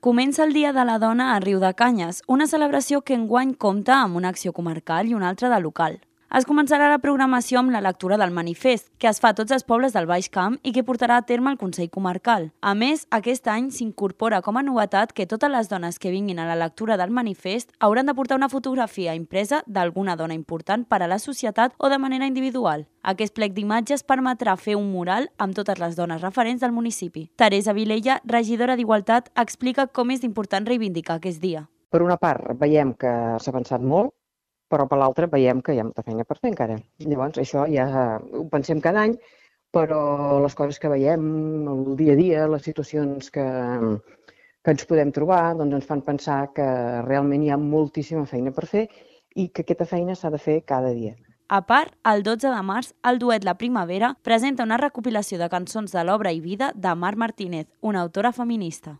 Comença el Dia de la Dona a Riu de Canyes, una celebració que enguany compta amb una acció comarcal i una altra de local. Es començarà la programació amb la lectura del manifest, que es fa a tots els pobles del Baix Camp i que portarà a terme el Consell Comarcal. A més, aquest any s'incorpora com a novetat que totes les dones que vinguin a la lectura del manifest hauran de portar una fotografia impresa d'alguna dona important per a la societat o de manera individual. Aquest plec d'imatges permetrà fer un mural amb totes les dones referents del municipi. Teresa Vilella, regidora d'Igualtat, explica com és important reivindicar aquest dia. Per una part, veiem que s'ha avançat molt, però per l'altra veiem que hi ha molta feina per fer encara. Llavors, això ja ho pensem cada any, però les coses que veiem, el dia a dia, les situacions que, que ens podem trobar, doncs ens fan pensar que realment hi ha moltíssima feina per fer i que aquesta feina s'ha de fer cada dia. A part, el 12 de març, el duet La Primavera presenta una recopilació de cançons de l'obra i vida de Mar Martínez, una autora feminista.